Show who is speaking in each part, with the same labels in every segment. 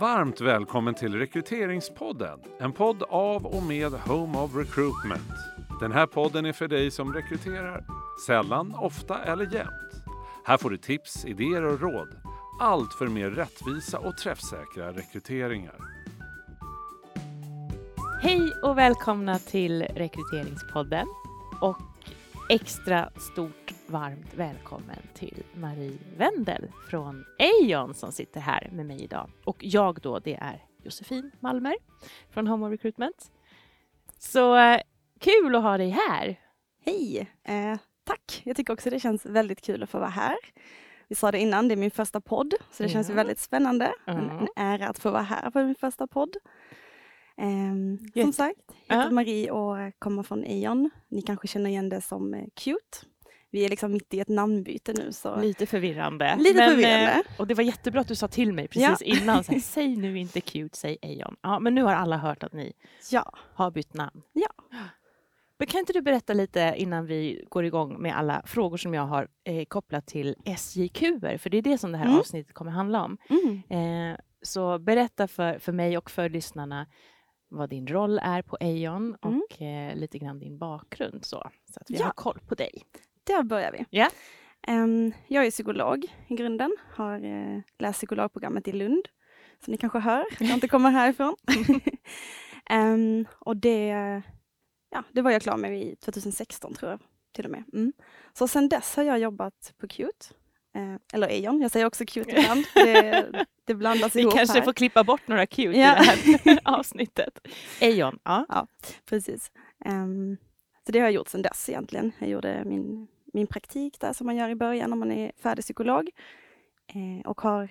Speaker 1: Varmt välkommen till Rekryteringspodden, en podd av och med Home of Recruitment. Den här podden är för dig som rekryterar, sällan, ofta eller jämt. Här får du tips, idéer och råd. Allt för mer rättvisa och träffsäkra rekryteringar.
Speaker 2: Hej och välkomna till Rekryteringspodden och extra stort varmt välkommen till Marie Wendel från Eon som sitter här med mig idag. Och jag då, det är Josefin Malmer från Home of Recruitment. Så eh, kul att ha dig här!
Speaker 3: Hej! Eh, tack! Jag tycker också det känns väldigt kul att få vara här. Vi sa det innan, det är min första podd, så det
Speaker 2: Ja.
Speaker 3: känns väldigt spännande. En,
Speaker 2: Ja.
Speaker 3: en ära att få vara här på min första podd.
Speaker 2: Jätte-
Speaker 3: som sagt, jag heter
Speaker 2: Ja.
Speaker 3: Marie och kommer från Eon. Ni kanske känner igen det som eh, Cute. Vi är liksom mitt i ett namnbyte nu. Så.
Speaker 2: Lite förvirrande.
Speaker 3: Lite
Speaker 2: Men,
Speaker 3: förvirrande.
Speaker 2: eh, Och det var jättebra att du sa till mig precis innan, så här, säg nu inte cute, säg Eon. Ja, men nu har alla hört att ni
Speaker 3: Ja,
Speaker 2: har bytt namn.
Speaker 3: Ja.
Speaker 2: Men kan inte du berätta lite innan vi går igång med alla frågor som jag har eh, kopplat till SJQ, för det är det som det här
Speaker 3: Mm.
Speaker 2: avsnittet kommer handla om.
Speaker 3: mm.
Speaker 2: Eh, så berätta för, för mig och för lyssnarna vad din roll är på Eon
Speaker 3: Mm.
Speaker 2: och eh, lite grann din bakgrund så, så att vi
Speaker 3: Ja.
Speaker 2: har koll på dig.
Speaker 3: Där börjar vi.
Speaker 2: Ja.
Speaker 3: Ehm, jag är psykolog i grunden, har eh, läst psykologprogrammet i Lund. Som ni kanske hör, jag inte kommer härifrån. Ehm, och det, ja, det var jag klar med i 2016 tror jag, till och med. Mm. Så sen dess har jag jobbat på Cute, eh, eller Eon, jag säger också Cute ibland. Det, det blandas
Speaker 2: Vi
Speaker 3: ihop
Speaker 2: kanske
Speaker 3: här.
Speaker 2: får klippa bort några cute
Speaker 3: Ja.
Speaker 2: i det här avsnittet. Eon, ja.
Speaker 3: Precis. Ehm, så det har jag gjort sedan dess egentligen. Jag gjorde min, min praktik där som man gör i början när man är färdig psykolog. Eh, och har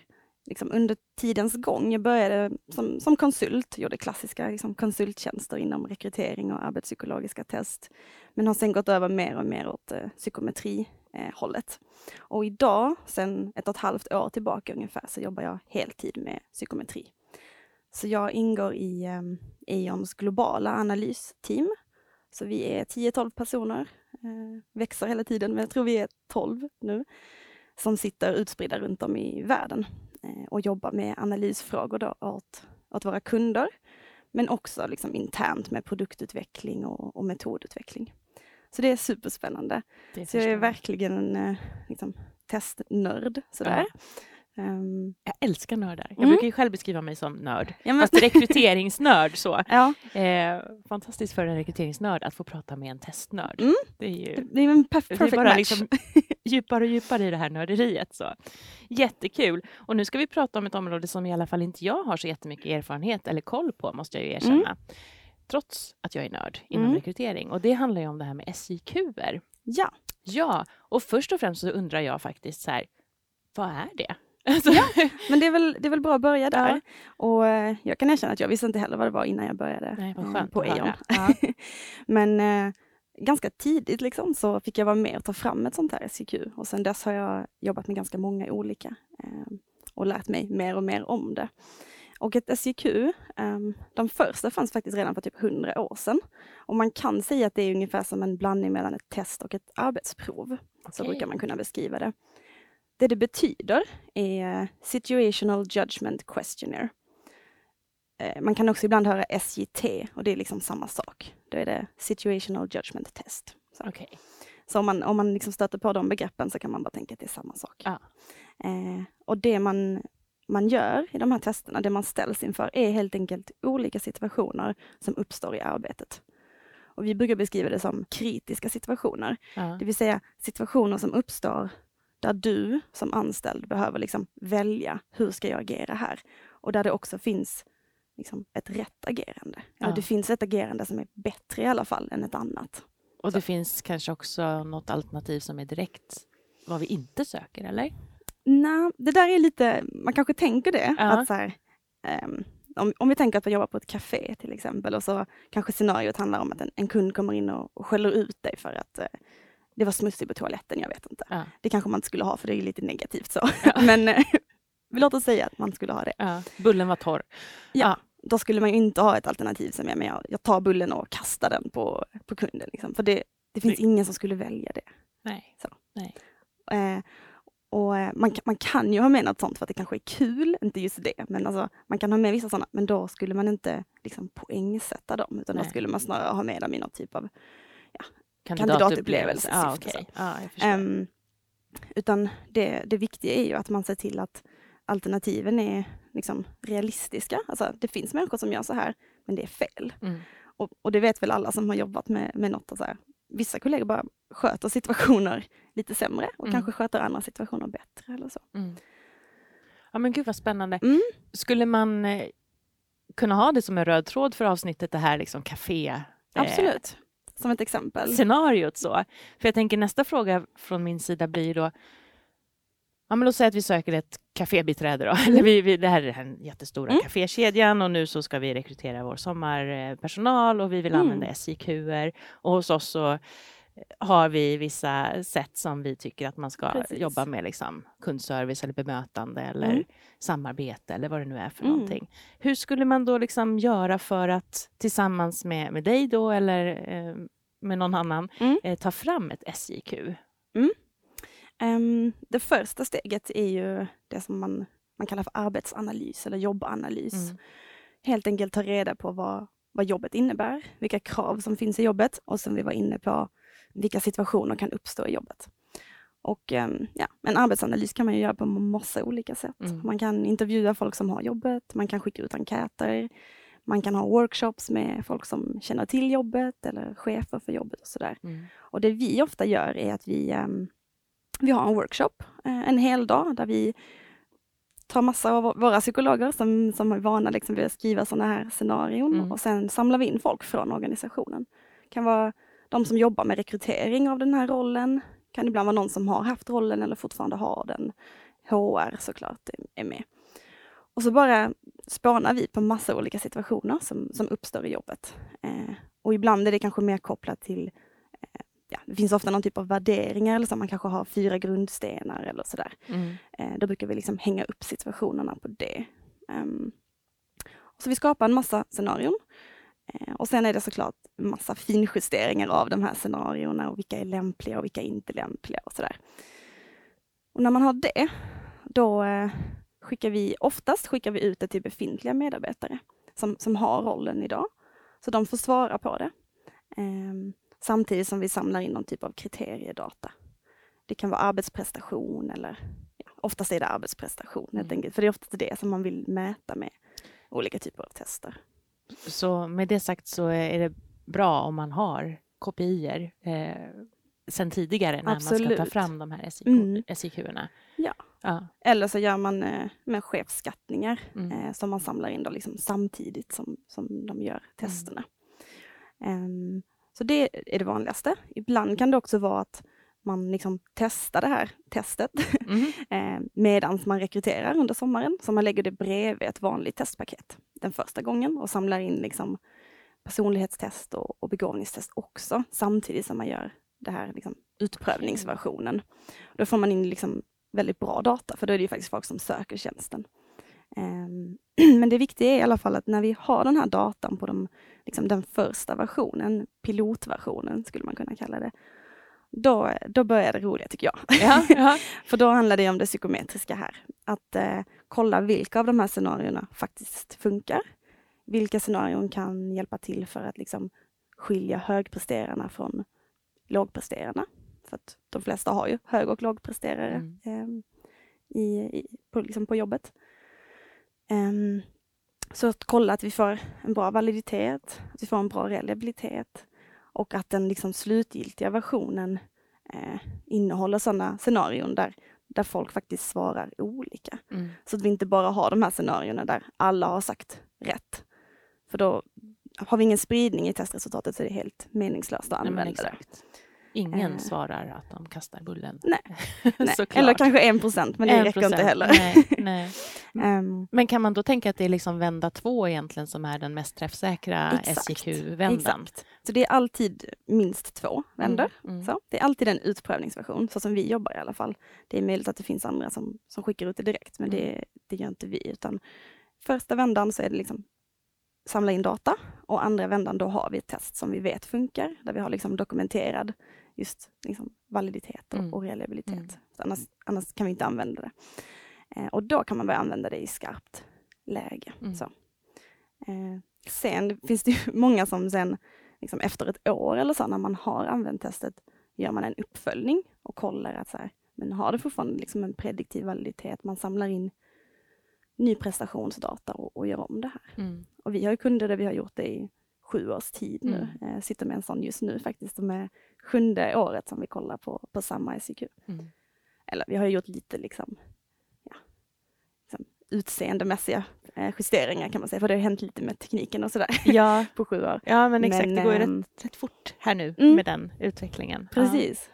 Speaker 3: liksom under tidens gång, jag började som, som konsult, gjorde klassiska liksom, konsulttjänster inom rekrytering och arbetspsykologiska test. Men har sen gått över mer och mer åt eh, psykometri-hållet. Eh, och idag, sedan ett och ett halvt år tillbaka ungefär, så jobbar jag heltid med psykometri. Så jag ingår i eh, Eons globala analysteam. Så vi är 10-12 personer, eh, växer hela tiden, men jag tror vi är 12 nu, som sitter utspridda runt om i världen eh, och jobbar med analysfrågor då åt, åt våra kunder, men också liksom internt med produktutveckling och, och metodutveckling. Så det är superspännande.
Speaker 2: Det
Speaker 3: Så jag är verkligen en eh, liksom, testnörd. Sådär. Ehm,
Speaker 2: Jag älskar nördar. Jag
Speaker 3: Mm.
Speaker 2: brukar ju själv beskriva mig som nörd.
Speaker 3: ja, men,
Speaker 2: Fast rekryteringsnörd så.
Speaker 3: ja,
Speaker 2: Eh, fantastiskt för en rekryteringsnörd att få prata med en testnörd.
Speaker 3: Mm.
Speaker 2: Det är ju
Speaker 3: det är en perf-
Speaker 2: det är
Speaker 3: perfect
Speaker 2: bara
Speaker 3: match.
Speaker 2: liksom djupare och djupare i det här nörderiet. Så. Jättekul. Och nu ska vi prata om ett område som i alla fall inte jag har så jättemycket erfarenhet eller koll på, måste jag ju erkänna. Trots att jag är nörd inom
Speaker 3: Mm.
Speaker 2: rekrytering. Och det handlar ju om det här med SJQer.
Speaker 3: Ja,
Speaker 2: Ja, och först och främst så undrar jag faktiskt så här, vad är det? Alltså,
Speaker 3: men det är väl, det är väl bra att börja där.
Speaker 2: Ja.
Speaker 3: Och eh, jag kan erkänna att jag visste inte heller vad det var innan jag började
Speaker 2: Nej,
Speaker 3: eh,
Speaker 2: skönt
Speaker 3: på Eon.
Speaker 2: Ja.
Speaker 3: Men eh, ganska tidigt liksom, så fick jag vara med och ta fram ett sånt här SJQ. Och sen dess har jag jobbat med ganska många olika eh, och lärt mig mer och mer om det. Och ett SJQ, eh, de första fanns faktiskt redan för typ 100 år sedan. Och man kan säga att det är ungefär som en blandning mellan ett test och ett arbetsprov. Så
Speaker 2: Okej.
Speaker 3: brukar man kunna beskriva det. Det det betyder är Situational Judgment Questionnaire. Eh, Man kan också ibland höra SJT och det är liksom samma sak. Då är det Situational Judgment Test. Så,
Speaker 2: Okej.
Speaker 3: så om man, om man liksom stöter på de begreppen så kan man bara tänka att det är samma sak.
Speaker 2: Ja.
Speaker 3: Eh, och det man, man gör i de här testerna, det man ställs inför, är helt enkelt olika situationer som uppstår i arbetet. Och vi brukar beskriva det som kritiska situationer.
Speaker 2: Ja.
Speaker 3: Det vill säga situationer som uppstår där du som anställd behöver liksom välja, hur ska jag agera här? Och där det också finns liksom ett rätt agerande. Eller
Speaker 2: Ja.
Speaker 3: det finns ett agerande som är bättre i alla fall än ett annat.
Speaker 2: Och det finns kanske också något alternativ som är direkt vad vi inte söker, eller?
Speaker 3: Nej, det där är lite, man kanske tänker det.
Speaker 2: Ja.
Speaker 3: Att så här, ehm, om, om vi tänker att man jobbar på ett café till exempel och så kanske scenariot handlar om att en, en kund kommer in och, och skäller ut dig för att eh, det var smutsigt på toaletten, jag vet inte.
Speaker 2: Ja.
Speaker 3: Det kanske man inte skulle ha för det är lite negativt så.
Speaker 2: Ja.
Speaker 3: Men eh, låt oss säga att man skulle ha det.
Speaker 2: Ja. Bullen var torr.
Speaker 3: Ja, då skulle man ju inte ha ett alternativ som är men jag, jag tar bullen och kastar den på, på kunden. Liksom. För det, det finns ingen som skulle välja det.
Speaker 2: Nej.
Speaker 3: Så.
Speaker 2: Nej.
Speaker 3: Eh, och eh, man, man kan ju ha med något sånt för att det kanske är kul, inte just det, men alltså, man kan ha med vissa sådana, men då skulle man inte liksom poängsätta dem, utan
Speaker 2: Nej.
Speaker 3: då skulle man snarare ha med dem i någon typ av
Speaker 2: Kandidatupplevelse.
Speaker 3: Kandidatupplevelse.
Speaker 2: Ja, jag förstår.
Speaker 3: Ehm, utan det, det viktiga är ju att man ser till att alternativen är liksom realistiska. Alltså, det finns människor som gör så här, men det är fel.
Speaker 2: Mm.
Speaker 3: Och, och det vet väl alla som har jobbat med, med något. Så här. Vissa kollegor bara sköter situationer lite sämre och
Speaker 2: Mm.
Speaker 3: kanske sköter andra situationer bättre. Eller så.
Speaker 2: Mm. Ja men gud vad spännande.
Speaker 3: Mm.
Speaker 2: Skulle man eh, kunna ha det som en röd tråd för avsnittet, det här liksom café eh,
Speaker 3: Absolut. Som ett exempel.
Speaker 2: scenariot så? För jag tänker nästa fråga från min sida blir då, ja men låt säga att vi söker ett kafébiträde då, eller vi, vi, det här är den jättestora
Speaker 3: Mm.
Speaker 2: kafékedjan och nu så ska vi rekrytera vår sommarpersonal och vi vill
Speaker 3: Mm.
Speaker 2: använda SJQer och hos oss så har vi vissa sätt som vi tycker att man ska
Speaker 3: Precis.
Speaker 2: jobba med, liksom kundservice eller bemötande eller
Speaker 3: Mm.
Speaker 2: samarbete eller vad det nu är för
Speaker 3: Mm.
Speaker 2: någonting. Hur skulle man då liksom göra för att tillsammans med, med dig då eller eh, med någon annan
Speaker 3: Mm.
Speaker 2: eh, ta fram ett SJQ?
Speaker 3: Ehm, det första steget är ju det som man, man kallar för arbetsanalys eller jobbanalys.
Speaker 2: Mm.
Speaker 3: Helt enkelt ta reda på vad, vad jobbet innebär, vilka krav som finns i jobbet och som vi var inne på, vilka situationer kan uppstå i jobbet. Och ehm, ja, en arbetsanalys kan man ju göra på massa olika sätt.
Speaker 2: Mm.
Speaker 3: Man kan intervjua folk som har jobbet, man kan skicka ut enkäter, man kan ha workshops med folk som känner till jobbet eller chefer för jobbet och sådär.
Speaker 2: Mm.
Speaker 3: Och det vi ofta gör är att vi, ehm, vi har en workshop eh, en hel dag där vi tar massa av våra psykologer som, som är vana liksom vid att skriva sådana här scenarion
Speaker 2: Mm.
Speaker 3: och sen samlar vi in folk från organisationen. Det kan vara de som jobbar med rekrytering av den här rollen, kan ibland vara någon som har haft rollen eller fortfarande har den. HR såklart är- med. Och så bara spanar vi på massa olika situationer som, som uppstår i jobbet. Eh, och ibland är det kanske mer kopplat till eh, Ja, det finns ofta någon typ av värderingar eller så, man kanske har fyra grundstenar eller sådär.
Speaker 2: Mm.
Speaker 3: Eh, då brukar vi liksom hänga upp situationerna på det. Ehm, så vi skapar en massa scenarion. Eh, och sen är det såklart massa finjusteringar av de här scenarierna och vilka är lämpliga och vilka är inte lämpliga och sådär. Och när man har det, då eh, skickar vi, oftast skickar vi ut det till befintliga medarbetare som, som har rollen idag. Så de får svara på det. Ehm, samtidigt som vi samlar in någon typ av kriteriedata. Det kan vara arbetsprestation eller ja, oftast är det arbetsprestation helt
Speaker 2: Mm.
Speaker 3: enkelt. För det är oftast det som man vill mäta med olika typer av tester.
Speaker 2: Så med det sagt så är det bra om man har kopior eh, sen tidigare när man ska ta
Speaker 3: Absolut.
Speaker 2: fram de här SJQ,
Speaker 3: Mm. Ja.
Speaker 2: ja.
Speaker 3: Eller så gör man eh, med chefsskattningar
Speaker 2: Mm.
Speaker 3: eh, som man samlar in då liksom samtidigt som, som de gör testerna. Ehm, så det är det vanligaste. Ibland kan det också vara att man liksom testar det här testet
Speaker 2: Mhm.
Speaker 3: eh, medan man rekryterar under sommaren. Så man lägger det bredvid ett vanligt testpaket den första gången och samlar in liksom personlighetstest och, och begåvningstest också samtidigt som man gör det här liksom utprövningsversionen. Då får man in liksom väldigt bra data för då är det ju faktiskt folk som söker tjänsten. Ehm, Men det viktiga är i alla fall att när vi har den här datan på de, liksom den första versionen, pilotversionen skulle man kunna kalla det, då, då börjar det roliga tycker jag.
Speaker 2: Ja, ja.
Speaker 3: För då handlar det om det psykometriska här. Att eh, kolla vilka av de här scenarierna faktiskt funkar. Vilka scenarion kan hjälpa till för att liksom skilja högpresterarna från lågpresterarna. För att de flesta har ju hög och lågpresterare
Speaker 2: Mm.
Speaker 3: ehm, i, i, på, liksom på jobbet. Ehm, så att kolla att vi får en bra validitet, att vi får en bra reliabilitet och att den liksom slutgiltiga versionen eh, innehåller sådana scenarion där, där folk faktiskt svarar olika.
Speaker 2: Mm.
Speaker 3: Så att vi inte bara har de här scenarierna där alla har sagt rätt. För då har vi ingen spridning i testresultatet så är det helt meningslöst att
Speaker 2: Nej,
Speaker 3: använda det.
Speaker 2: Ingen
Speaker 3: Eh.
Speaker 2: svarar att de kastar bullen.
Speaker 3: Nej. Eller kanske en procent, men det
Speaker 2: En
Speaker 3: räcker inte heller.
Speaker 2: Nej, nej.
Speaker 3: Ehm,
Speaker 2: Men kan man då tänka att det är liksom vända två egentligen som är den mest träffsäkra. SJQ-vändan?
Speaker 3: Exakt. Så det är alltid minst två vändor.
Speaker 2: Mm, mm.
Speaker 3: Så, det är alltid en utprövningsversion, så som vi jobbar i alla fall. Det är möjligt att det finns andra som, som skickar ut det direkt, men det, det gör inte vi. Utan första vändan så är det liksom samla in data och andra vändan då har vi ett test som vi vet funkar, där vi har liksom dokumenterad just liksom, validitet och,
Speaker 2: Mm.
Speaker 3: och reliabilitet.
Speaker 2: Mm.
Speaker 3: Annars, annars kan vi inte använda det. Eh, och då kan man börja använda det i skarpt läge.
Speaker 2: Mm.
Speaker 3: Så. Eh, sen finns det ju många som sen liksom efter ett år eller så när man har använt testet gör man en uppföljning och kollar att så här, men har det fortfarande liksom en prediktiv validitet? Man samlar in ny prestationsdata och, och gör om det här.
Speaker 2: Mm.
Speaker 3: Och vi har kunder där vi har gjort det i sju års tid nu.
Speaker 2: Mm.
Speaker 3: Eh, sitter med en sån just nu faktiskt, som är sjunde året som vi kollar på, på samma SIQ.
Speaker 2: Mm.
Speaker 3: Eller vi har gjort lite liksom, ja, liksom utseendemässiga eh, justeringar kan man säga, för det har hänt lite med tekniken och sådär
Speaker 2: Ja,
Speaker 3: på sju år.
Speaker 2: ja, men exakt.
Speaker 3: Men,
Speaker 2: det går ju
Speaker 3: ehm,
Speaker 2: rätt, rätt fort här nu
Speaker 3: mm.
Speaker 2: med den utvecklingen. Ja.
Speaker 3: Precis.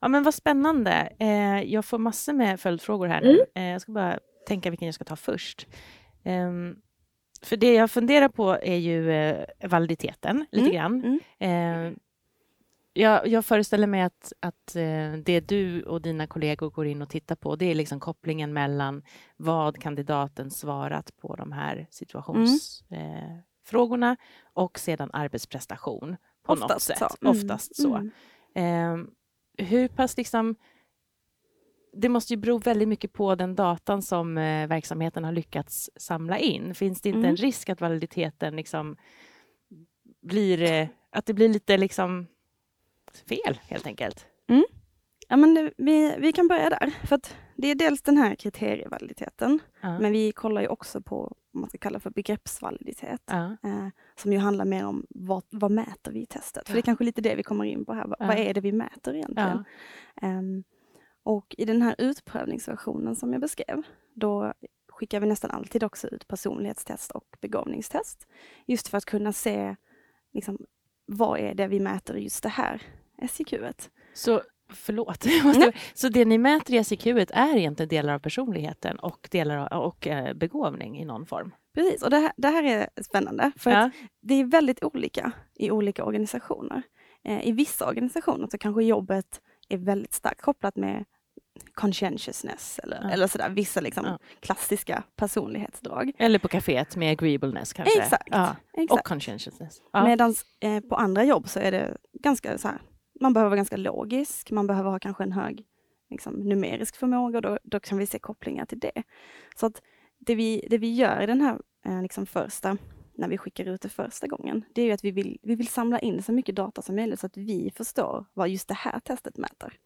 Speaker 2: Ja, men vad spännande. Eh, jag får massor med följdfrågor här nu. Eh, jag ska bara tänka vilken jag ska ta först. Ehm, för det jag funderar på är ju eh, validiteten lite
Speaker 3: Mm,
Speaker 2: grann.
Speaker 3: mm.
Speaker 2: Eh, jag, jag föreställer mig att, att eh, det du och dina kollegor går in och tittar på, det är liksom kopplingen mellan vad kandidaten svarat på de här situationsfrågorna eh, frågorna och sedan arbetsprestation på något
Speaker 3: Oftast
Speaker 2: sätt.
Speaker 3: så. Mm,
Speaker 2: Oftast så.
Speaker 3: mm.
Speaker 2: Eh, hur pass liksom... Det måste ju bero väldigt mycket på den datan som eh, verksamheten har lyckats samla in. Finns det inte
Speaker 3: Mm.
Speaker 2: en risk att validiteten liksom blir... Eh, att det blir lite liksom fel, helt enkelt?
Speaker 3: Ja, men det, vi, vi kan börja där. För att det är dels den här kriterievaliditeten,
Speaker 2: Ja.
Speaker 3: men vi kollar ju också på vad man ska kalla för begreppsvaliditet.
Speaker 2: ja.
Speaker 3: Eh, som ju handlar mer om vad, vad mäter vi i testet? För det är kanske lite det vi kommer in på här. Vad, vad är det vi mäter egentligen?
Speaker 2: Ja.
Speaker 3: Och i den här utprövningsversionen som jag beskrev, då skickar vi nästan alltid också ut personlighetstest och begåvningstest. Just för att kunna se liksom, vad är det vi mäter i just det här SIQ-et.
Speaker 2: Så, förlåt. Måste, så det ni mäter i SIQ är egentligen delar av personligheten och, delar av, och eh, begåvning i någon form?
Speaker 3: Precis, och det här, det här är spännande. För
Speaker 2: Ja.
Speaker 3: det är väldigt olika i olika organisationer. Eh, I vissa organisationer så kanske jobbet är väldigt starkt kopplat med conscientiousness eller,
Speaker 2: Ja.
Speaker 3: eller sådär, vissa liksom
Speaker 2: Ja.
Speaker 3: klassiska personlighetsdrag.
Speaker 2: Eller på kaféet med agreeableness kanske?
Speaker 3: Exakt.
Speaker 2: Ja.
Speaker 3: Exakt.
Speaker 2: Och conscientiousness. Ja.
Speaker 3: Medan eh, på andra jobb så är det ganska så här, man behöver vara ganska logisk, man behöver ha kanske en hög liksom, numerisk förmåga och då, då kan vi se kopplingar till det. Så att det vi, det vi gör i den här eh, liksom första, när vi skickar ut det första gången, det är ju att vi vill, vi vill samla in så mycket data som möjligt så att vi förstår vad just det här testet mäter.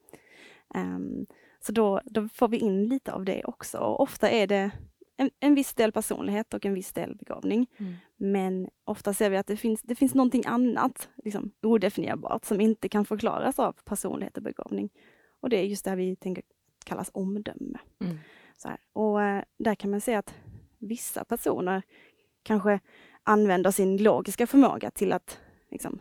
Speaker 3: Ehm, så då, då får vi in lite av det också. Och ofta är det en, en viss del personlighet och en viss del begåvning.
Speaker 2: Mm.
Speaker 3: Men ofta ser vi att det finns, det finns någonting annat, liksom odefinierbart, som inte kan förklaras av personlighet och begåvning. Och det är just det här vi tänker kallas omdöme.
Speaker 2: Mm.
Speaker 3: Och eh, där kan man se att vissa personer kanske använder sin logiska förmåga till att liksom,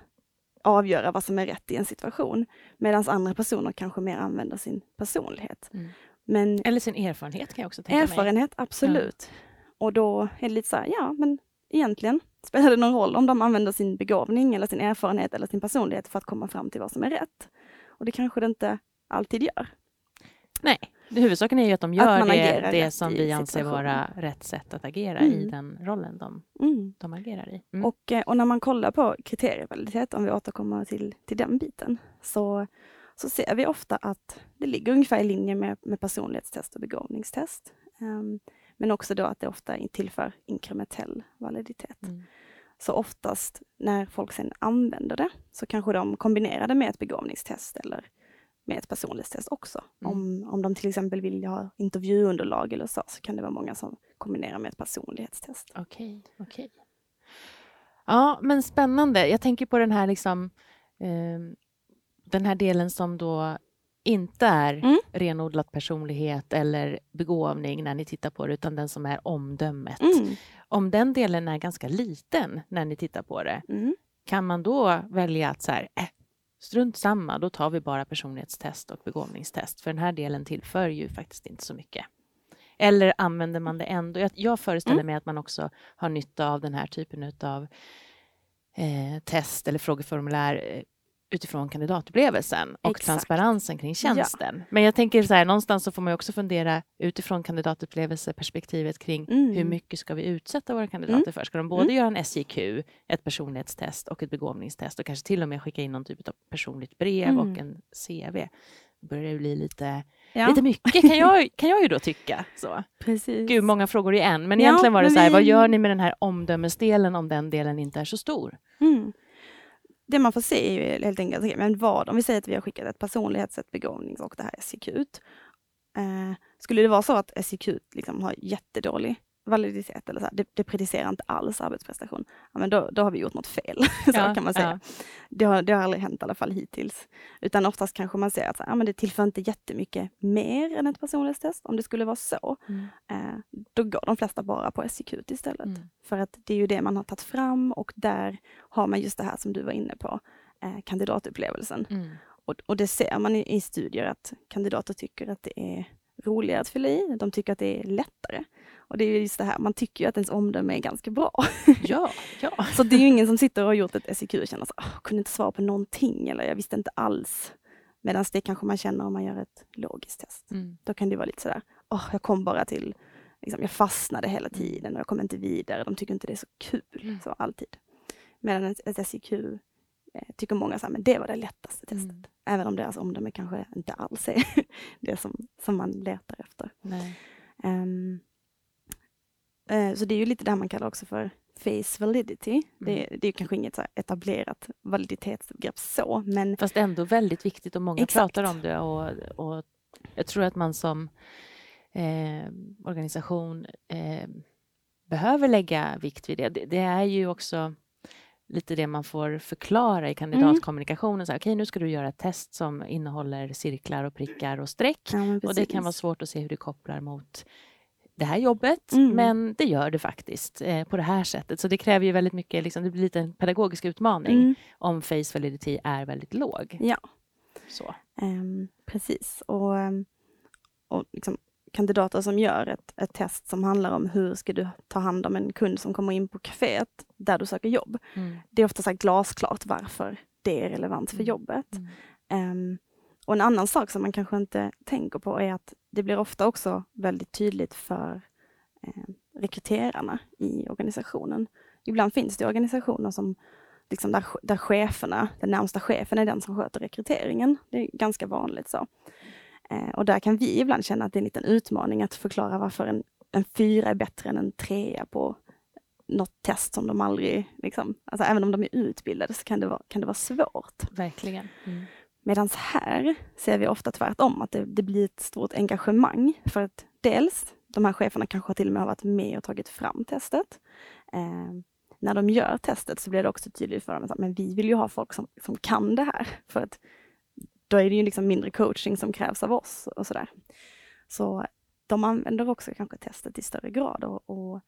Speaker 3: avgöra vad som är rätt i en situation. Medan andra personer kanske mer använder sin personlighet.
Speaker 2: Mm.
Speaker 3: Men
Speaker 2: Eller sin erfarenhet kan jag också tänka mig.
Speaker 3: Erfarenhet, absolut. Och då är det lite så här, ja men egentligen spelar det någon roll om de använder sin begåvning eller sin erfarenhet eller sin personlighet för att komma fram till vad som är rätt. Och det kanske det inte alltid gör.
Speaker 2: Nej, det huvudsaken är ju att de gör
Speaker 3: man
Speaker 2: det, det som
Speaker 3: i
Speaker 2: vi anser vara rätt sätt att agera i
Speaker 3: Mm.
Speaker 2: den rollen de,
Speaker 3: Mm.
Speaker 2: de agerar i. Mm.
Speaker 3: Och, eh, och när man kollar på kriterievaliditet, om vi återkommer till, till den biten, så, så ser vi ofta att det ligger ungefär i linje med, med personlighetstest och begåvningstest. Ehm, men också då att det ofta tillför inkrementell validitet.
Speaker 2: Mm.
Speaker 3: Så oftast när folk sen använder det så kanske de kombinerar det med ett begåvningstest eller med ett personlighetstest också.
Speaker 2: Mm.
Speaker 3: Om, om de till exempel vill ha intervjuunderlag eller så, så kan det vara många som kombinerar med ett personlighetstest.
Speaker 2: Okej, okej. Ja, men spännande. Jag tänker på den här liksom ehm, den här delen som då inte är
Speaker 3: Mm.
Speaker 2: renodlat personlighet eller begåvning när ni tittar på det, utan den som är omdömet.
Speaker 3: Mm.
Speaker 2: Om den delen är ganska liten när ni tittar på det,
Speaker 3: Mm.
Speaker 2: kan man då välja att så här, äh, strunt samma, då tar vi bara personlighetstest och begåvningstest, för den här delen tillför ju faktiskt inte så mycket. Eller använder man det ändå? Jag, jag föreställer
Speaker 3: Mm.
Speaker 2: mig att man också har nytta av den här typen av eh, test eller frågeformulär eh, utifrån kandidatupplevelsen och
Speaker 3: Exakt.
Speaker 2: transparensen kring tjänsten. Men jag tänker så här, någonstans så får man också fundera utifrån kandidatupplevelseperspektivet kring
Speaker 3: Mm.
Speaker 2: hur mycket ska vi utsätta våra kandidater för? Ska de både
Speaker 3: Mm.
Speaker 2: göra en SJQ, ett personlighetstest och ett begåvningstest och kanske till och med skicka in någon typ av personligt brev
Speaker 3: Mm.
Speaker 2: och en CV? Då börjar det bli lite,
Speaker 3: Ja,
Speaker 2: lite mycket kan jag, kan jag ju då tycka. Så.
Speaker 3: precis.
Speaker 2: Gud, många frågor i en. Men
Speaker 3: Ja,
Speaker 2: egentligen var det så här,
Speaker 3: vi-
Speaker 2: vad gör ni med den här omdömesdelen om den delen inte är så stor?
Speaker 3: Det man får se är ju helt enkelt, men vad, om vi säger att vi har skickat ett personlighetssätt, begåvnings och det här SIQ. Eh, skulle det vara så att SIQ liksom har jättedålig validitet eller så här, det, det predicerar inte alls arbetsprestation, ja, men då, då har vi gjort något fel. så
Speaker 2: Ja,
Speaker 3: kan man säga.
Speaker 2: ja.
Speaker 3: Det, har, det har aldrig hänt i alla fall hittills. Utan oftast kanske man ser att så här, ja, men det tillför inte jättemycket mer än ett personlighetstest. Om det skulle vara så,
Speaker 2: Mm.
Speaker 3: eh, då går de flesta bara på SIQ istället.
Speaker 2: Mm.
Speaker 3: För att det är ju det man har tagit fram och där har man just det här som du var inne på, eh, kandidatupplevelsen.
Speaker 2: Mm.
Speaker 3: Och, och det ser man i, i studier att kandidater tycker att det är roligare att fylla i, de tycker att det är lättare. Och det är ju just det här, man tycker ju att ens omdöme är ganska bra.
Speaker 2: Ja, ja.
Speaker 3: Så det är ju ingen som sitter och har gjort ett SIQ och känner så "Åh, kunde inte svara på någonting eller jag visste inte alls. Medan det kanske man känner om man gör ett logiskt test.
Speaker 2: Mm.
Speaker 3: Då kan det vara lite sådär, åh, jag kom bara till, liksom, jag fastnade hela tiden och jag kom inte vidare. De tycker inte det är så kul,
Speaker 2: Mm.
Speaker 3: så alltid. Medan ett, ett SIQ eh, tycker många så här, men det var det lättaste testet.
Speaker 2: Mm.
Speaker 3: Även om deras omdöme kanske inte alls är det som, som man letar efter.
Speaker 2: Nej.
Speaker 3: Eh, så det är ju lite det här man kallar också för face validity. Det,
Speaker 2: Mm.
Speaker 3: det är ju kanske inget så etablerat validitetsbegrepp så, men
Speaker 2: Fast ändå väldigt viktigt och många
Speaker 3: Exakt.
Speaker 2: pratar om det. Och, och jag tror att man som eh, organisation eh, behöver lägga vikt vid det. det. Det är ju också lite det man får förklara i kandidatkommunikationen. Här, Okej, nu ska du göra ett test som innehåller cirklar och prickar och streck.
Speaker 3: ja,
Speaker 2: Och det kan vara svårt att se hur det kopplar mot det här jobbet,
Speaker 3: Mm.
Speaker 2: men det gör det faktiskt eh, på det här sättet. Så det kräver ju väldigt mycket, liksom, det blir lite en pedagogisk utmaning
Speaker 3: Mm,
Speaker 2: om face validity är väldigt låg.
Speaker 3: ja.
Speaker 2: Så.
Speaker 3: Ehm, precis. Och, ehm, och liksom, kandidater som gör ett, ett test som handlar om hur ska du ta hand om en kund som kommer in på kaféet där du söker jobb.
Speaker 2: Mm.
Speaker 3: Det är ofta så glasklart varför det är relevant för
Speaker 2: Mm.
Speaker 3: jobbet.
Speaker 2: Mm.
Speaker 3: Och en annan sak som man kanske inte tänker på är att det blir ofta också väldigt tydligt för eh, rekryterarna i organisationen. Ibland finns det organisationer som liksom där, där cheferna, den närmsta chefen är den som sköter rekryteringen. Det är ganska vanligt så. Eh, och där kan vi ibland känna att det är en liten utmaning att förklara varför en, en fyra är bättre än en trea på något test som de aldrig, liksom, alltså även om de är utbildade så kan det vara, kan det vara svårt.
Speaker 2: Verkligen. Mm.
Speaker 3: Medan här ser vi ofta tvärtom, att det, det blir ett stort engagemang. För att dels, de här cheferna kanske till och med har varit med och tagit fram testet. Eh, när de gör testet så blir det också tydligt för dem att men vi vill ju ha folk som, som kan det här. För att då är det ju liksom mindre coaching som krävs av oss och sådär. Så de använder också kanske testet i större grad. Och, och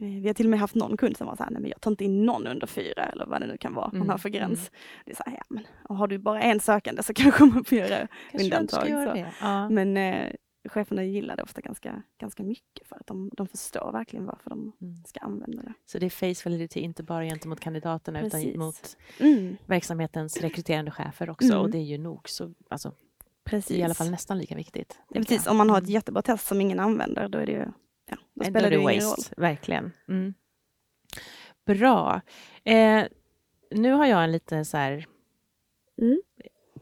Speaker 3: vi har till och med haft någon kund som var så här, nej men jag tar inte in någon under fyra eller vad det nu kan vara man
Speaker 2: Mm,
Speaker 3: har för gräns. Det är så här, ja men och har du bara en sökande så kanske man får göra
Speaker 2: Kanske
Speaker 3: undantag.
Speaker 2: göra. Ja.
Speaker 3: Men eh, cheferna gillar det ofta ganska, ganska mycket för att de, de förstår verkligen varför de
Speaker 2: Mm.
Speaker 3: ska använda det.
Speaker 2: Så det är face validity inte bara gentemot kandidaterna
Speaker 3: Precis.
Speaker 2: utan mot
Speaker 3: Mm,
Speaker 2: verksamhetens rekryterande chefer också.
Speaker 3: Mm.
Speaker 2: Och det är ju nog så, alltså,
Speaker 3: precis.
Speaker 2: i alla fall nästan lika viktigt.
Speaker 3: ja, precis. Om man har ett
Speaker 2: Mm.
Speaker 3: jättebra test som ingen använder, då är det ju, ja, då
Speaker 2: Nej,
Speaker 3: spelar
Speaker 2: då
Speaker 3: det ingen roll.
Speaker 2: waste, Verkligen. Mm. Bra. Eh, nu har jag en lite så här
Speaker 3: Mm.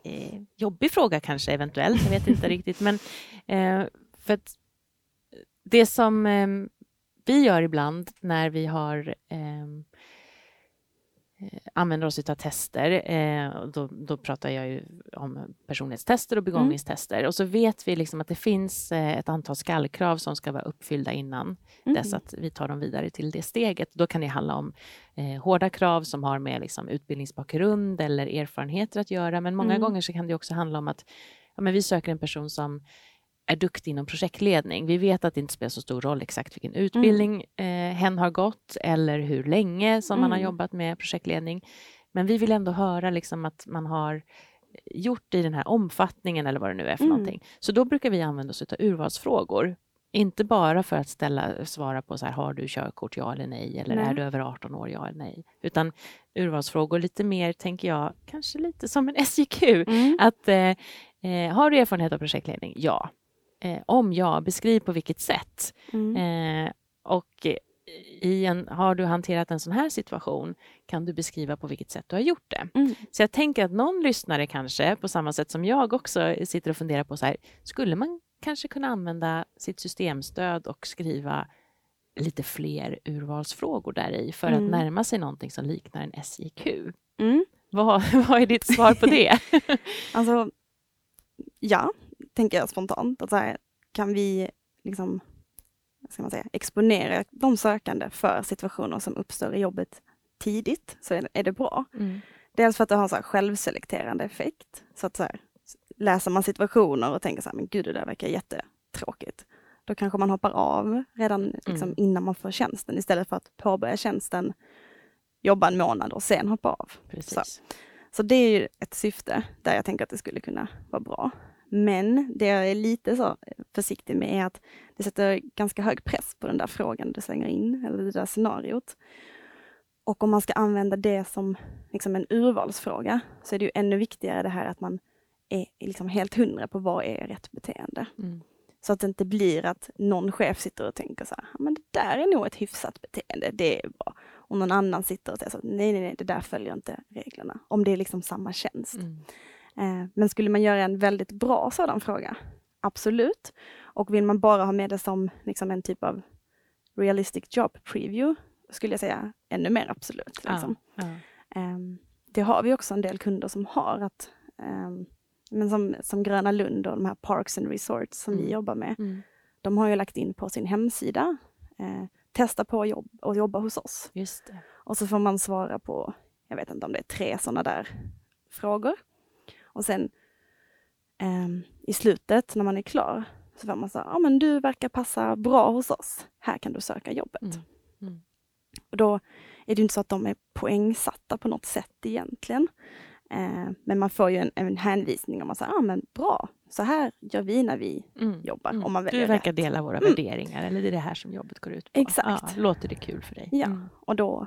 Speaker 2: eh, jobbig fråga kanske eventuellt, jag vet inte riktigt. Men eh, för att det som eh, vi gör ibland när vi har eh, använder oss av tester, eh, då, då pratar jag ju om personlighetstester och begåvningstester. Och så vet vi liksom att det finns eh, ett antal skallkrav som ska vara uppfyllda innan
Speaker 3: Mm.
Speaker 2: dess att vi tar dem vidare till det steget. Då kan det handla om eh, hårda krav som har med liksom, utbildningsbakgrund eller erfarenheter att göra. Men många
Speaker 3: Mm.
Speaker 2: gånger så kan det också handla om att ja, men vi söker en person som är duktig inom projektledning. Vi vet att det inte spelar så stor roll exakt vilken utbildning eh, hen har gått eller hur länge som man har
Speaker 3: Mm.
Speaker 2: jobbat med projektledning. Men vi vill ändå höra liksom att man har gjort i den här omfattningen eller vad det nu är för
Speaker 3: Mm.
Speaker 2: någonting. Så då brukar vi använda oss av urvalsfrågor Inte bara för att ställa, svara på så här, har du körkort, ja eller nej, eller
Speaker 3: Nej.
Speaker 2: är du över 18 år, ja eller nej. Utan urvalsfrågor lite mer, tänker jag, kanske lite som en SJQ.
Speaker 3: Mm.
Speaker 2: Att, eh, eh, har du erfarenhet av projektledning? Ja. Eh, om ja, beskriv på vilket sätt.
Speaker 3: Mm.
Speaker 2: Eh, och eh, i en, har du hanterat en sån här situation, kan du beskriva på vilket sätt du har gjort det?
Speaker 3: Mm.
Speaker 2: Så jag tänker att någon lyssnare kanske, på samma sätt som jag också sitter och funderar på så här, skulle man kanske kunna använda sitt systemstöd och skriva lite fler urvalsfrågor där i för
Speaker 3: Mm.
Speaker 2: att närma sig någonting som liknar en SJQ?
Speaker 3: Mm.
Speaker 2: Vad, vad är ditt svar på det?
Speaker 3: Alltså, ja, tänker jag spontant. Att så här, kan vi liksom, ska man säga, exponera de sökande för situationer som uppstår i jobbet tidigt, så är det, bra.
Speaker 2: Mm.
Speaker 3: Dels för att det har en så här självselekterande effekt. Så att så här, läser man situationer och tänker så här, men gud det där verkar jättetråkigt. Då kanske man hoppar av redan liksom,
Speaker 2: Mm.
Speaker 3: innan man får tjänsten istället för att påbörja tjänsten, jobba en månad och sen hoppa av.
Speaker 2: Precis.
Speaker 3: Så det är ju ett syfte där jag tänker att det skulle kunna vara bra. Men det jag är lite så försiktig med är att det sätter ganska hög press på den där frågan du slänger in, eller det där scenariot. Och om man ska använda det som liksom en urvalsfråga så är det ju ännu viktigare det här att man är liksom helt hundra på vad är rätt beteende.
Speaker 2: Mm.
Speaker 3: Så att det inte blir att någon chef sitter och tänker så här, "Ja, men det där är nog ett hyfsat beteende, det är bra. Och någon annan sitter och säger så, nej, nej, nej, det där följer inte reglerna. Om det är liksom samma tjänst.
Speaker 2: Mm.
Speaker 3: Eh, men skulle man göra en väldigt bra sådan fråga? Absolut. Och vill man bara ha med det som liksom en typ av realistic job preview, skulle jag säga ännu mer absolut. Liksom.
Speaker 2: Ja, ja.
Speaker 3: Ehm, det har vi också en del kunder som har. att ehm, men som, som Gröna Lund och de här Parks and Resorts som vi
Speaker 2: Mm.
Speaker 3: jobbar med.
Speaker 2: Mm.
Speaker 3: De har ju lagt in på sin hemsida, eh, testa på att jobb, och jobba hos oss.
Speaker 2: Just det.
Speaker 3: Och så får man svara på, jag vet inte om det är tre sådana där frågor. Och sen ehm, i slutet när man är klar så får man säga, ja men du verkar passa bra hos oss. Här kan du söka jobbet.
Speaker 2: Mm. Mm.
Speaker 3: Och då är det inte så att de är poängsatta på något sätt egentligen. Eh, men man får ju en, en hänvisning om att säga, ja men bra, så här gör vi när vi
Speaker 2: Mm.
Speaker 3: jobbar.
Speaker 2: Mm.
Speaker 3: Om man
Speaker 2: Du verkar
Speaker 3: rätt.
Speaker 2: dela våra
Speaker 3: Mm.
Speaker 2: värderingar, eller det är det här som jobbet går ut på.
Speaker 3: Exakt.
Speaker 2: Ja, låter det kul för dig?
Speaker 3: Ja.
Speaker 2: Mm.
Speaker 3: Och då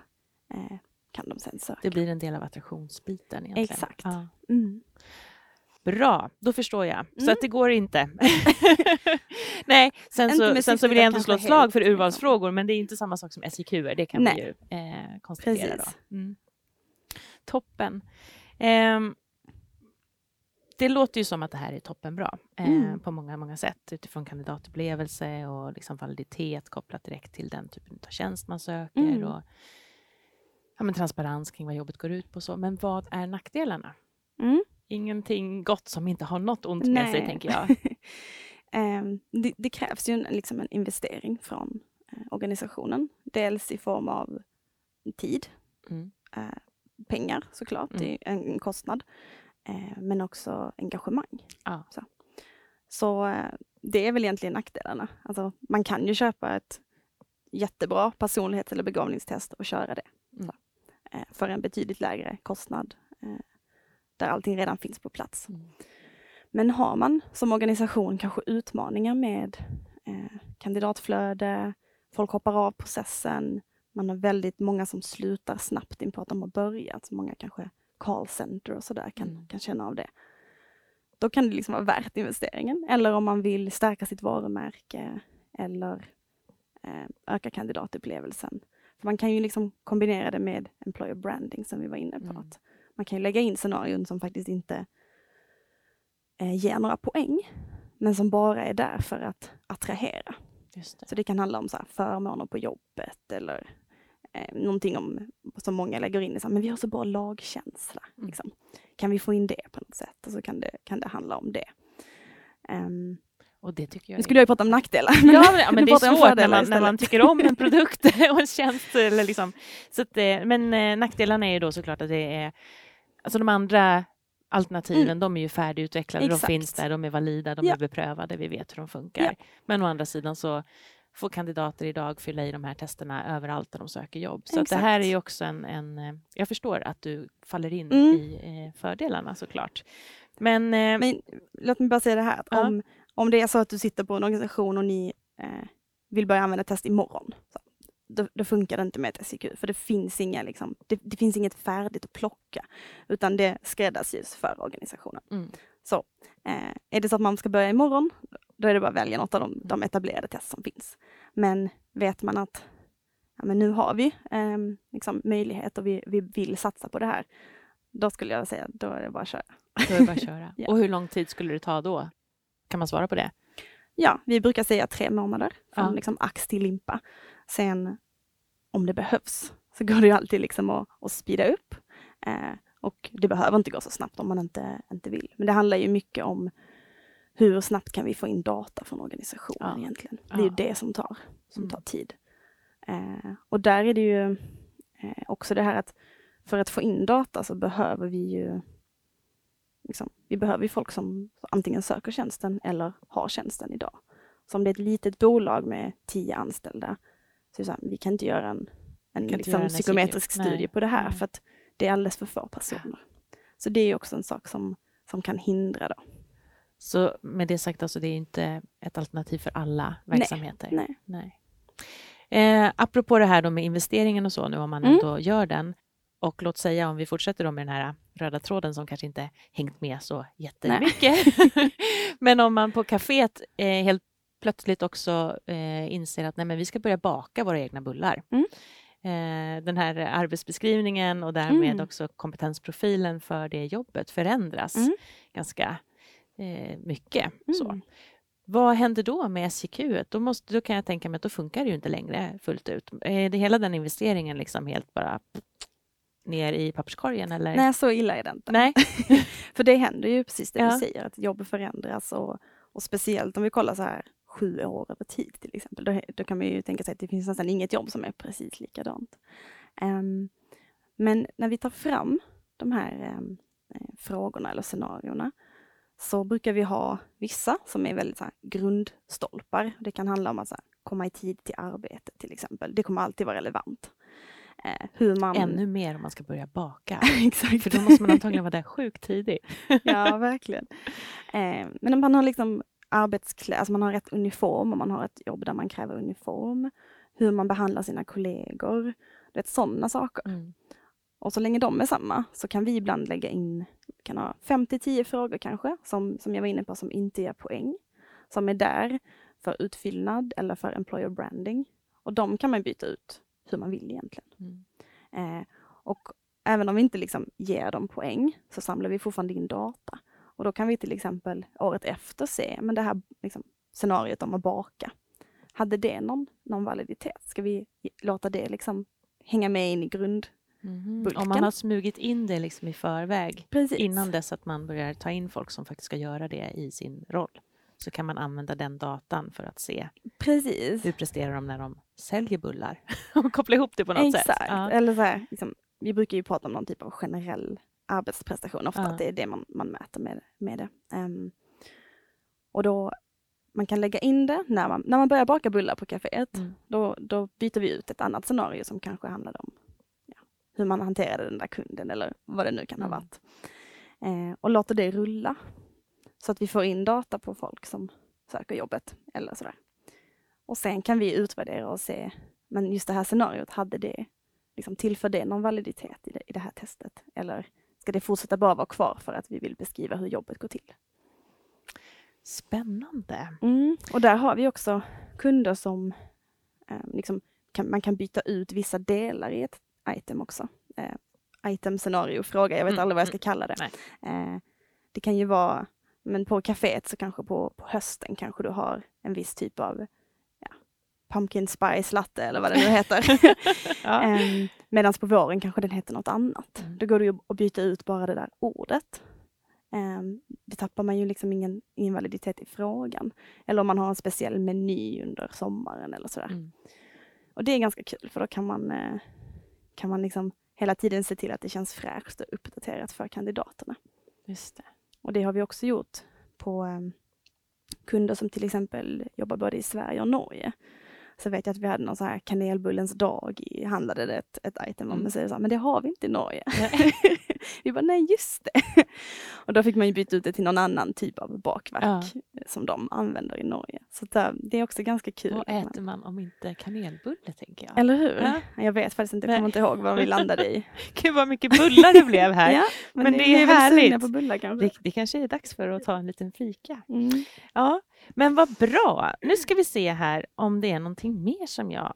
Speaker 3: eh, kan de sen söka.
Speaker 2: Det blir en del av attraktionsbiten egentligen.
Speaker 3: Exakt.
Speaker 2: Ja.
Speaker 3: Mm.
Speaker 2: Bra, då förstår jag. Så
Speaker 3: Mm.
Speaker 2: att det går inte. Nej, sen så, sen så vill jag ändå slå ett slag för
Speaker 3: liksom.
Speaker 2: urvalsfrågor, men det är inte samma sak som SIQ, det kan vi
Speaker 3: Nej.
Speaker 2: ju eh, konstatera.
Speaker 3: Precis.
Speaker 2: Då. Mm. Toppen. Ehm, det låter ju som att det här är toppenbra eh,
Speaker 3: Mm.
Speaker 2: på många, många sätt utifrån kandidatupplevelse och liksom validitet kopplat direkt till den typen av tjänst man söker
Speaker 3: Mm.
Speaker 2: och ja, men transparens kring vad jobbet går ut på. Så. Men vad är nackdelarna?
Speaker 3: Mm.
Speaker 2: Ingenting gott som inte har något ont med sig, tänker jag.
Speaker 3: Ehm, det, det krävs ju en, liksom en investering från eh, organisationen. Dels i form av tid,
Speaker 2: Mm.
Speaker 3: eh, pengar såklart, det är en, kostnad. Eh, men också engagemang.
Speaker 2: Ja.
Speaker 3: Så, så det är väl egentligen nackdelarna. Alltså, man kan ju köpa ett jättebra personlighets eller begåvningstest och köra det.
Speaker 2: Mm.
Speaker 3: Eh, för en betydligt lägre kostnad. Eh, där allting redan finns på plats.
Speaker 2: Mm.
Speaker 3: Men har man som organisation kanske utmaningar med eh, kandidatflöde, folk hoppar av processen, man har väldigt många som slutar snabbt in på att de har börjat, så många kanske callcenter och sådär kan,
Speaker 2: Mm.
Speaker 3: kan känna av det. Då kan det liksom vara värt investeringen. Eller om man vill stärka sitt varumärke eller eh, öka kandidatupplevelsen. Man kan ju liksom kombinera det med employer branding som vi var inne på.
Speaker 2: Mm.
Speaker 3: Att man kan ju lägga in scenarion som faktiskt inte eh, ger några poäng, men som bara är där för att attrahera.
Speaker 2: Just det.
Speaker 3: Så det kan handla om så här förmåner på jobbet eller eh, någonting om, som många lägger in i, så här, men vi har så bra lagkänsla.
Speaker 2: Mm.
Speaker 3: Liksom. Kan vi få in det på något sätt? Och så kan det, kan det handla om det. Um,
Speaker 2: Och det tycker jag
Speaker 3: nu
Speaker 2: är-
Speaker 3: skulle jag ju prata om nackdelar.
Speaker 2: Men, ja, men
Speaker 3: nu
Speaker 2: det är svårt när man, när man tycker om en produkt och en tjänst. Eller liksom. så att, eh, men eh, nackdelarna är ju då såklart att det är... Alltså de andra alternativen, de är ju färdigutvecklade, de
Speaker 3: Mm. Exakt.
Speaker 2: finns där, de är valida, de
Speaker 3: Ja.
Speaker 2: är beprövade, vi vet hur de funkar.
Speaker 3: Ja.
Speaker 2: Men å andra sidan så får kandidater idag fylla i de här testerna överallt där de söker jobb. Så det här är ju också en, en... eh, Jag förstår att du faller in
Speaker 3: Mm.
Speaker 2: i fördelarna såklart. Men,
Speaker 3: Men låt mig bara säga det här, att
Speaker 2: Ja.
Speaker 3: om, om det är så att du sitter på en organisation och ni eh, vill börja använda test imorgon. Så, då, då funkar det inte med ett SIQ, för det finns, inga, liksom, det, det, finns inget färdigt att plocka, utan det skräddarsys för organisationen.
Speaker 2: Mm.
Speaker 3: Så eh, är det så att man ska börja imorgon, då är det bara att välja något av de, de etablerade test som finns. Men vet man att ja, men nu har vi eh, liksom möjlighet och vi, vi vill satsa på det här, då skulle jag säga då är det bara att köra.
Speaker 2: Då är det bara att köra.
Speaker 3: Ja.
Speaker 2: Och hur lång tid skulle det ta då? Kan man svara på det?
Speaker 3: Ja, vi brukar säga tre månader från
Speaker 2: Ja.
Speaker 3: liksom ax till limpa. Sen om det behövs så går det ju alltid liksom att, att speeda upp. Eh, och det behöver inte gå så snabbt om man inte, inte vill. Men det handlar ju mycket om hur snabbt kan vi få in data från organisationen
Speaker 2: Ja.
Speaker 3: egentligen. Det är ju det som tar, som
Speaker 2: Mm.
Speaker 3: tar tid. Eh, och där är det ju eh, också det här att för att få in data så behöver vi ju liksom, vi behöver ju folk som antingen söker tjänsten eller har tjänsten idag. Så om det är ett litet bolag med tio anställda, så så här, vi kan inte göra en, en,
Speaker 2: inte
Speaker 3: liksom,
Speaker 2: göra en
Speaker 3: psykometrisk studie
Speaker 2: Nej.
Speaker 3: på det här
Speaker 2: Nej.
Speaker 3: för att det är alldeles för få personer. Så det är också en sak som, som kan hindra då.
Speaker 2: Så med det sagt, alltså, det är inte ett alternativ för alla
Speaker 3: Nej,
Speaker 2: verksamheter?
Speaker 3: nej.
Speaker 2: Nej. Eh, apropå det här då med investeringen och så nu om man
Speaker 3: Mm.
Speaker 2: ändå gör den och låt säga om vi fortsätter då med den här röda tråden som kanske inte hängt med så jättemycket. men om man på kaféet eh, helt plötsligt också eh, inser att nej, men vi ska börja baka våra egna bullar.
Speaker 3: Mm.
Speaker 2: Eh, den här arbetsbeskrivningen och därmed
Speaker 3: Mm.
Speaker 2: också kompetensprofilen för det jobbet förändras
Speaker 3: Mm.
Speaker 2: ganska eh, mycket. Så.
Speaker 3: Mm.
Speaker 2: Vad händer då med SJQ? Då, måste, då kan jag tänka mig att då funkar det ju inte längre fullt ut. Är det hela den investeringen liksom helt bara ner i papperskorgen? Eller?
Speaker 3: Nej, så illa är det inte.
Speaker 2: Nej.
Speaker 3: För det händer ju precis det
Speaker 2: Ja.
Speaker 3: du säger, att jobb förändras och, och speciellt om vi kollar så här sju år över tid till exempel, då, då kan man ju tänka sig att det finns nästan inget jobb som är precis likadant. Ehm, men när vi tar fram de här eh, frågorna eller scenarierna så brukar vi ha vissa som är väldigt så här, grundstolpar. Det kan handla om att så här, komma i tid till arbetet till exempel. Det kommer alltid vara relevant. Eh, hur man...
Speaker 2: Ännu mer om man ska börja baka.
Speaker 3: Exakt.
Speaker 2: För då måste man antagligen vara där sjukt tidigt.
Speaker 3: ja, verkligen. Eh, men man har liksom arbetskläder, alltså man har rätt uniform och man har ett jobb där man kräver uniform. Hur man behandlar sina kollegor. Det är sådana saker.
Speaker 2: Mm.
Speaker 3: Och så länge de är samma så kan vi ibland lägga in, kan ha 5-10 frågor kanske, som, som jag var inne på, som inte ger poäng. Som är där för utfyllnad eller för employer branding. Och de kan man byta ut hur man vill egentligen.
Speaker 2: Mm.
Speaker 3: Eh, och även om vi inte liksom ger dem poäng så samlar vi fortfarande in data. Och då kan vi till exempel året efter se, men det här liksom, scenariot om att baka, hade det någon, någon validitet? Ska vi låta det liksom hänga med in i grund... Bulken.
Speaker 2: Om man har smugit in det liksom i förväg
Speaker 3: Precis.
Speaker 2: innan dess att man börjar ta in folk som faktiskt ska göra det i sin roll så kan man använda den datan för att se
Speaker 3: Precis.
Speaker 2: hur presterar de när de säljer bullar och koppla ihop det på något
Speaker 3: Exakt.
Speaker 2: sätt. Ja.
Speaker 3: Eller så här, liksom, vi brukar ju prata om någon typ av generell arbetsprestation, ofta att det är det man, man mäter med, med det. Ehm, och då, man kan lägga in det när man, när man börjar baka bullar på kaféet.
Speaker 2: Mm.
Speaker 3: Då, då byter vi ut ett annat scenario som kanske handlade om ja, hur man hanterade den där kunden eller vad det nu kan ha
Speaker 2: Mm.
Speaker 3: varit. Eh, och låter det rulla. Så att vi får in data på folk som söker jobbet eller sådär. Och sen kan vi utvärdera och se, men just det här scenariot, hade det, liksom, tillför det någon validitet i det, i det här testet? Eller ska det fortsätta bara vara kvar för att vi vill beskriva hur jobbet går till?
Speaker 2: Spännande.
Speaker 3: Mm. Och där har vi också kunder som eh, liksom, kan, man kan byta ut vissa delar i ett item också. Eh, item, scenario, fråga, jag vet
Speaker 2: Mm,
Speaker 3: aldrig vad jag
Speaker 2: mm.
Speaker 3: ska kalla det. Eh, det kan ju vara, men på kaféet så kanske på, på hösten kanske du har en viss typ av pumpkin spice latte eller vad det nu heter.
Speaker 2: Ja.
Speaker 3: eh, Medan på våren kanske den heter något annat.
Speaker 2: Mm.
Speaker 3: Då går det ju att byta ut bara det där ordet. Um, det tappar man ju liksom ingen, ingen validitet i frågan. Eller om man har en speciell meny under sommaren eller sådär.
Speaker 2: Mm.
Speaker 3: Och det är ganska kul för då kan man, eh, kan man liksom hela tiden se till att det känns fräscht och uppdaterat för kandidaterna.
Speaker 2: Just det.
Speaker 3: Och det har vi också gjort på eh, kunder som till exempel jobbar både i Sverige och Norge. Så vet jag att vi hade någon så här kanelbullens dag, i, handlade det ett, ett item om,
Speaker 2: Mm.
Speaker 3: men, så är det så här, men det har vi inte i Norge. Vi bara, nej just det. och då fick man ju byta ut det till någon annan typ av bakverk
Speaker 2: Ja.
Speaker 3: som de använder i Norge. Så att, äh, det är också ganska kul.
Speaker 2: Vad äter man om inte kanelbulle, tänker jag.
Speaker 3: Eller hur?
Speaker 2: Ja.
Speaker 3: Jag vet faktiskt inte, jag kommer inte ihåg vad vi landade i.
Speaker 2: Gud vad mycket bullar det blev här.
Speaker 3: ja,
Speaker 2: men det
Speaker 3: vi
Speaker 2: är
Speaker 3: väl
Speaker 2: härligt.
Speaker 3: på bullar kanske.
Speaker 2: Det, det kanske är dags för att ta en liten fika.
Speaker 3: Mm.
Speaker 2: Ja, men vad bra. Nu ska vi se här om det är någonting mer som jag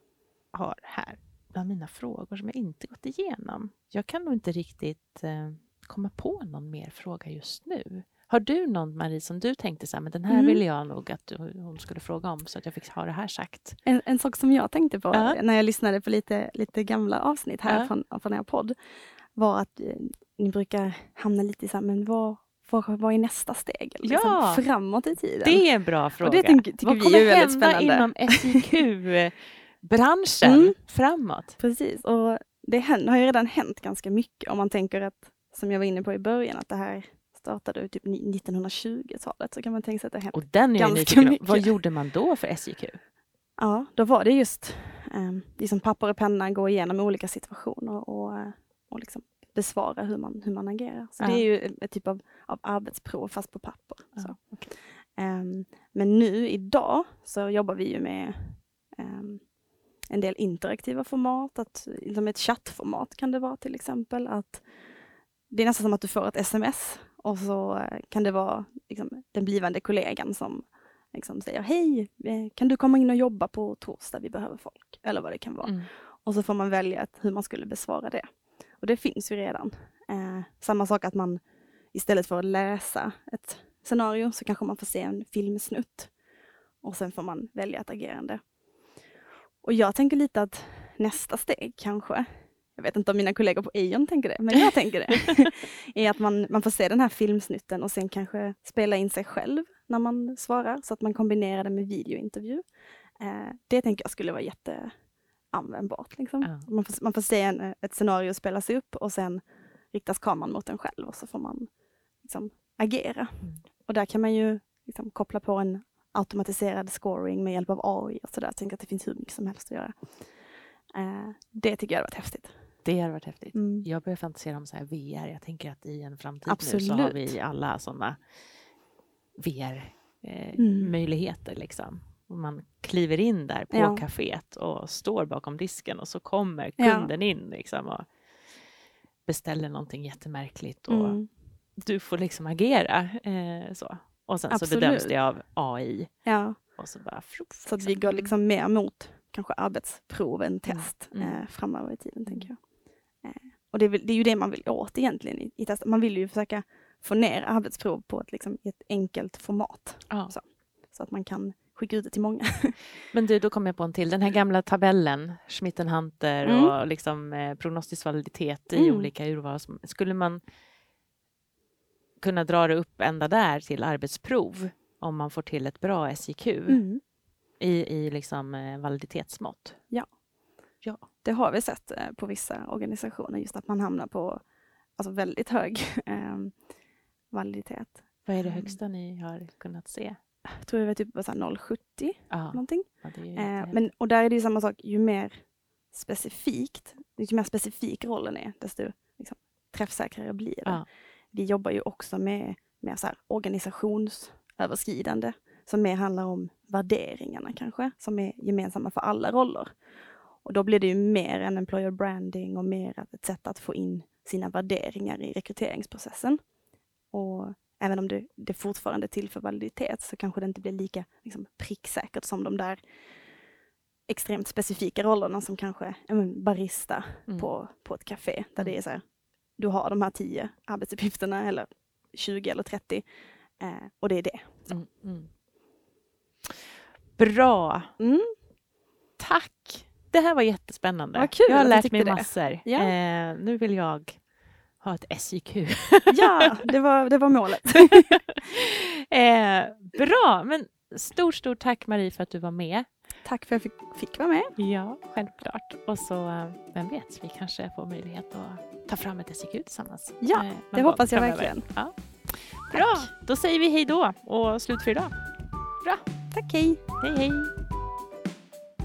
Speaker 2: har här bland mina frågor som jag inte gått igenom. Jag kan nog inte riktigt eh, komma på någon mer fråga just nu. Har du någon, Marie, som du tänkte så här, men den här
Speaker 3: Mm.
Speaker 2: ville jag nog att du, hon skulle fråga om så att jag fick ha det här sagt?
Speaker 3: En, en sak som jag tänkte på
Speaker 2: Ja.
Speaker 3: när jag lyssnade på lite, lite gamla avsnitt här
Speaker 2: Ja.
Speaker 3: från, från er podd var att eh, ni brukar hamna lite i så här, men vad, vad, vad är nästa steg? Liksom
Speaker 2: Ja.
Speaker 3: framåt i tiden.
Speaker 2: Det är en bra fråga.
Speaker 3: och det tänker, tycker
Speaker 2: vad
Speaker 3: vi
Speaker 2: kommer
Speaker 3: är väldigt
Speaker 2: hända
Speaker 3: spännande.
Speaker 2: inom SIQ-branschen
Speaker 3: Mm.
Speaker 2: framåt?
Speaker 3: Precis, och det har ju redan hänt ganska mycket om man tänker att, som jag var inne på i början, att det här startade typ ni- 1920-talet så kan man tänka sig att det har hänt.
Speaker 2: Och den är
Speaker 3: Ganska mycket.
Speaker 2: Vad gjorde man då för SIQ?
Speaker 3: Ja, då var det just um, liksom papper och penna, gå igenom olika situationer och, eh, och liksom besvara hur man, hur man agerar. Så
Speaker 2: Ja.
Speaker 3: det är ju ett, ett typ av, av arbetsprov fast på papper.
Speaker 2: Ja,
Speaker 3: Så. Ehm, men nu idag så jobbar vi ju med ehm, en del interaktiva format, att, som ett chattformat kan det vara till exempel. Att det är nästan som att du får ett sms och så eh, kan det vara liksom, den blivande kollegan som liksom säger hej, eh, kan du komma in och jobba på torsdag, vi behöver folk. Eller vad det kan vara.
Speaker 2: Mm.
Speaker 3: Och så får man välja hur man skulle besvara det. Och det finns ju redan. Eh, samma sak att man istället för att läsa ett scenario så kanske man får se en filmsnutt. Och sen får man välja ett agerande. Och jag tänker lite att nästa steg kanske, jag vet inte om mina kollegor på Eon tänker det, men jag tänker det, är att man, man får se den här filmsnutten och sen kanske spela in sig själv när man svarar, så att man kombinerar det med videointervju. Eh, det tänker jag skulle vara jätteanvändbart. Liksom.
Speaker 2: Ja.
Speaker 3: Man, får, man får se en, eh, ett scenario spelas upp och sen riktas kameran mot en själv och så får man liksom, agera.
Speaker 2: Mm.
Speaker 3: Och där kan man ju liksom, koppla på en automatiserad scoring med hjälp av AI och sådär. Jag tänker att det finns hur mycket som helst att göra. Eh, det tycker jag hade varit häftigt.
Speaker 2: Det hade varit häftigt.
Speaker 3: Mm.
Speaker 2: Jag börjar fantisera om så här VR. Jag tänker att i en framtid nu
Speaker 3: Absolut.
Speaker 2: så har vi alla sådana VR-möjligheter.
Speaker 3: Mm.
Speaker 2: liksom. Och man kliver in där på
Speaker 3: Ja.
Speaker 2: kaféet och står bakom disken och så kommer
Speaker 3: Ja.
Speaker 2: kunden in liksom, och beställer någonting jättemärkligt och
Speaker 3: Mm.
Speaker 2: du får liksom agera. Eh, så. Och sen så
Speaker 3: Absolut.
Speaker 2: bedöms det av AI
Speaker 3: Ja,
Speaker 2: och så bara fluff,
Speaker 3: så att vi går liksom mer mot kanske arbetsprov än
Speaker 2: Mm,
Speaker 3: test
Speaker 2: mm.
Speaker 3: Eh, framöver i tiden, tänker jag. Eh, och det är, väl, det är ju det man vill åt egentligen i, i test. Man vill ju försöka få ner arbetsprov på ett, liksom, ett enkelt format.
Speaker 2: Ja.
Speaker 3: Så. Så att man kan skicka ut det till många.
Speaker 2: Men du, då kom jag på en till. Den här gamla tabellen, Schmittenhunter
Speaker 3: Mm.
Speaker 2: och liksom, eh, prognostisk validitet i
Speaker 3: Mm.
Speaker 2: olika urval. Skulle man kunna dra det upp ända där till arbetsprov om man får till ett bra SIQ
Speaker 3: Mm.
Speaker 2: i, i liksom, eh, validitetsmått?
Speaker 3: Ja.
Speaker 2: ja.
Speaker 3: Det har vi sett eh, på vissa organisationer, just att man hamnar på alltså, väldigt hög eh, validitet.
Speaker 2: Vad är det
Speaker 3: Mm.
Speaker 2: högsta ni har kunnat se?
Speaker 3: Jag tror det var typ så här 0,70
Speaker 2: Ja,
Speaker 3: någonting.
Speaker 2: ja,
Speaker 3: Eh, men, och där är det ju samma sak, ju mer specifikt, ju mer specifik rollen är, desto liksom, träffsäkrare blir det.
Speaker 2: Ja.
Speaker 3: Vi jobbar ju också med, med så här organisationsöverskridande, som mer handlar om värderingarna kanske, som är gemensamma för alla roller. Och då blir det ju mer än employer branding och mer ett sätt att få in sina värderingar i rekryteringsprocessen. Och även om det, det fortfarande är till för validitet så kanske det inte blir lika liksom, pricksäkert som de där extremt specifika rollerna som kanske men barista
Speaker 2: Mm.
Speaker 3: på, på ett café där
Speaker 2: Mm.
Speaker 3: det är så här, du har de här tio arbetsuppgifterna eller 20 eller 30 eh, och det är det.
Speaker 2: Mm, mm. Bra!
Speaker 3: Mm.
Speaker 2: Tack! Det här var jättespännande.
Speaker 3: Vad kul
Speaker 2: jag har lärt mig massor.
Speaker 3: Ja.
Speaker 2: Eh, nu vill jag ha ett SIQ.
Speaker 3: Ja, det var, det var målet.
Speaker 2: eh, bra, men stort, stort tack Marie för att du var med.
Speaker 3: Tack för att jag fick, fick vara med.
Speaker 2: Ja, självklart. Och så, eh, vem vet, vi kanske får möjlighet att ta fram ett SIQ tillsammans.
Speaker 3: Ja,
Speaker 2: eh,
Speaker 3: det hoppas jag
Speaker 2: framöver.
Speaker 3: verkligen.
Speaker 2: Ja. Bra, då säger vi hej då och slut för idag.
Speaker 3: Tack, hej!
Speaker 2: Hej hej!